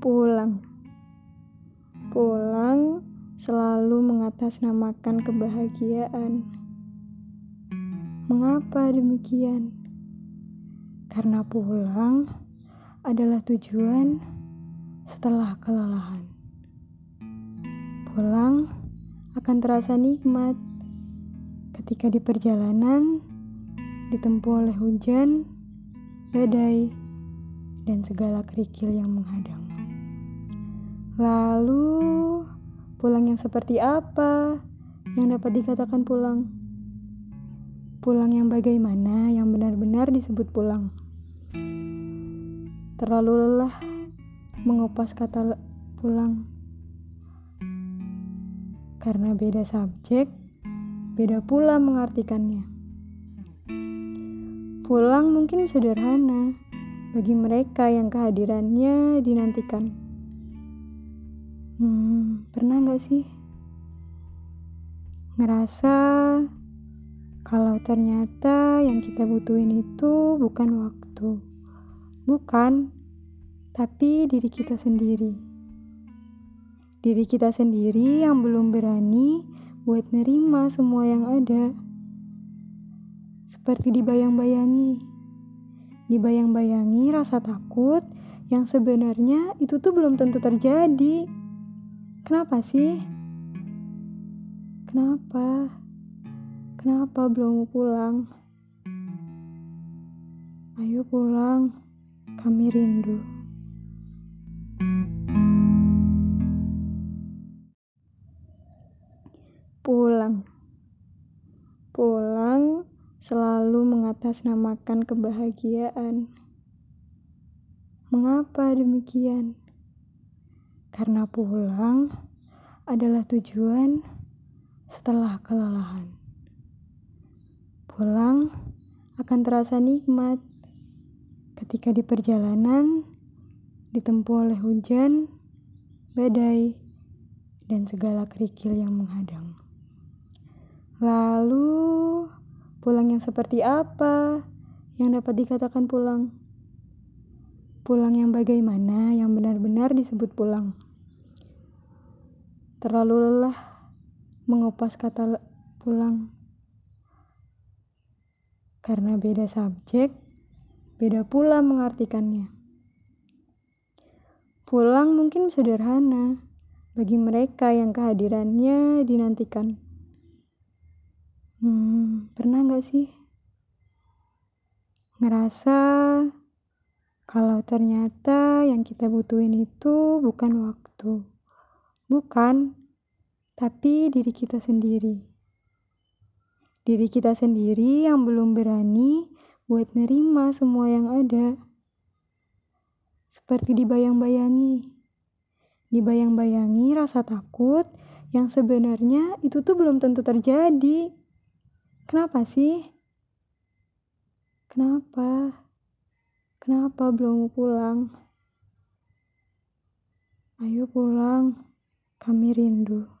pulang. Pulang selalu mengatasnamakan kebahagiaan. Mengapa demikian? Karena pulang adalah tujuan setelah kelelahan. Pulang akan terasa nikmat ketika di perjalanan ditempuh oleh hujan, badai, dan segala kerikil yang menghadang. Lalu, pulang yang seperti apa yang dapat dikatakan pulang? Pulang yang bagaimana yang benar-benar disebut pulang? Terlalu lelah mengupas kata pulang. Karena beda subjek, beda pula mengartikannya. Pulang mungkin sederhana bagi mereka yang kehadirannya dinantikan. Hmm, pernah gak sih ngerasa kalau ternyata yang kita butuhin itu bukan waktu, bukan, tapi diri kita sendiri. Diri kita sendiri yang belum berani buat nerima semua yang ada. Seperti dibayang-bayangi. Dibayang-bayangi rasa takut yang sebenarnya itu tuh belum tentu terjadi. Kenapa sih? Kenapa? Kenapa belum pulang? Ayo pulang, kami rindu. Pulang. Pulang selalu mengatasnamakan kebahagiaan. Mengapa demikian? Karena pulang adalah tujuan setelah kelelahan. Pulang akan terasa nikmat ketika di perjalanan ditempuh oleh hujan, badai, dan segala kerikil yang menghadang. Lalu, pulang yang seperti apa yang dapat dikatakan pulang? Pulang yang bagaimana yang benar-benar disebut pulang? Terlalu lelah mengupas kata pulang. Karena beda subjek, beda pula mengartikannya. Pulang mungkin sederhana bagi mereka yang kehadirannya dinantikan. Hmm, pernah gak sih ngerasa kalau ternyata yang kita butuhin itu bukan waktu, Bukan, tapi diri kita sendiri. Diri kita sendiri yang belum berani buat nerima semua yang ada. Seperti dibayang-bayangi. Dibayang-bayangi rasa takut yang sebenarnya itu tuh belum tentu terjadi. Kenapa sih? Kenapa? Kenapa belum pulang? Ayo pulang. Kami rindu.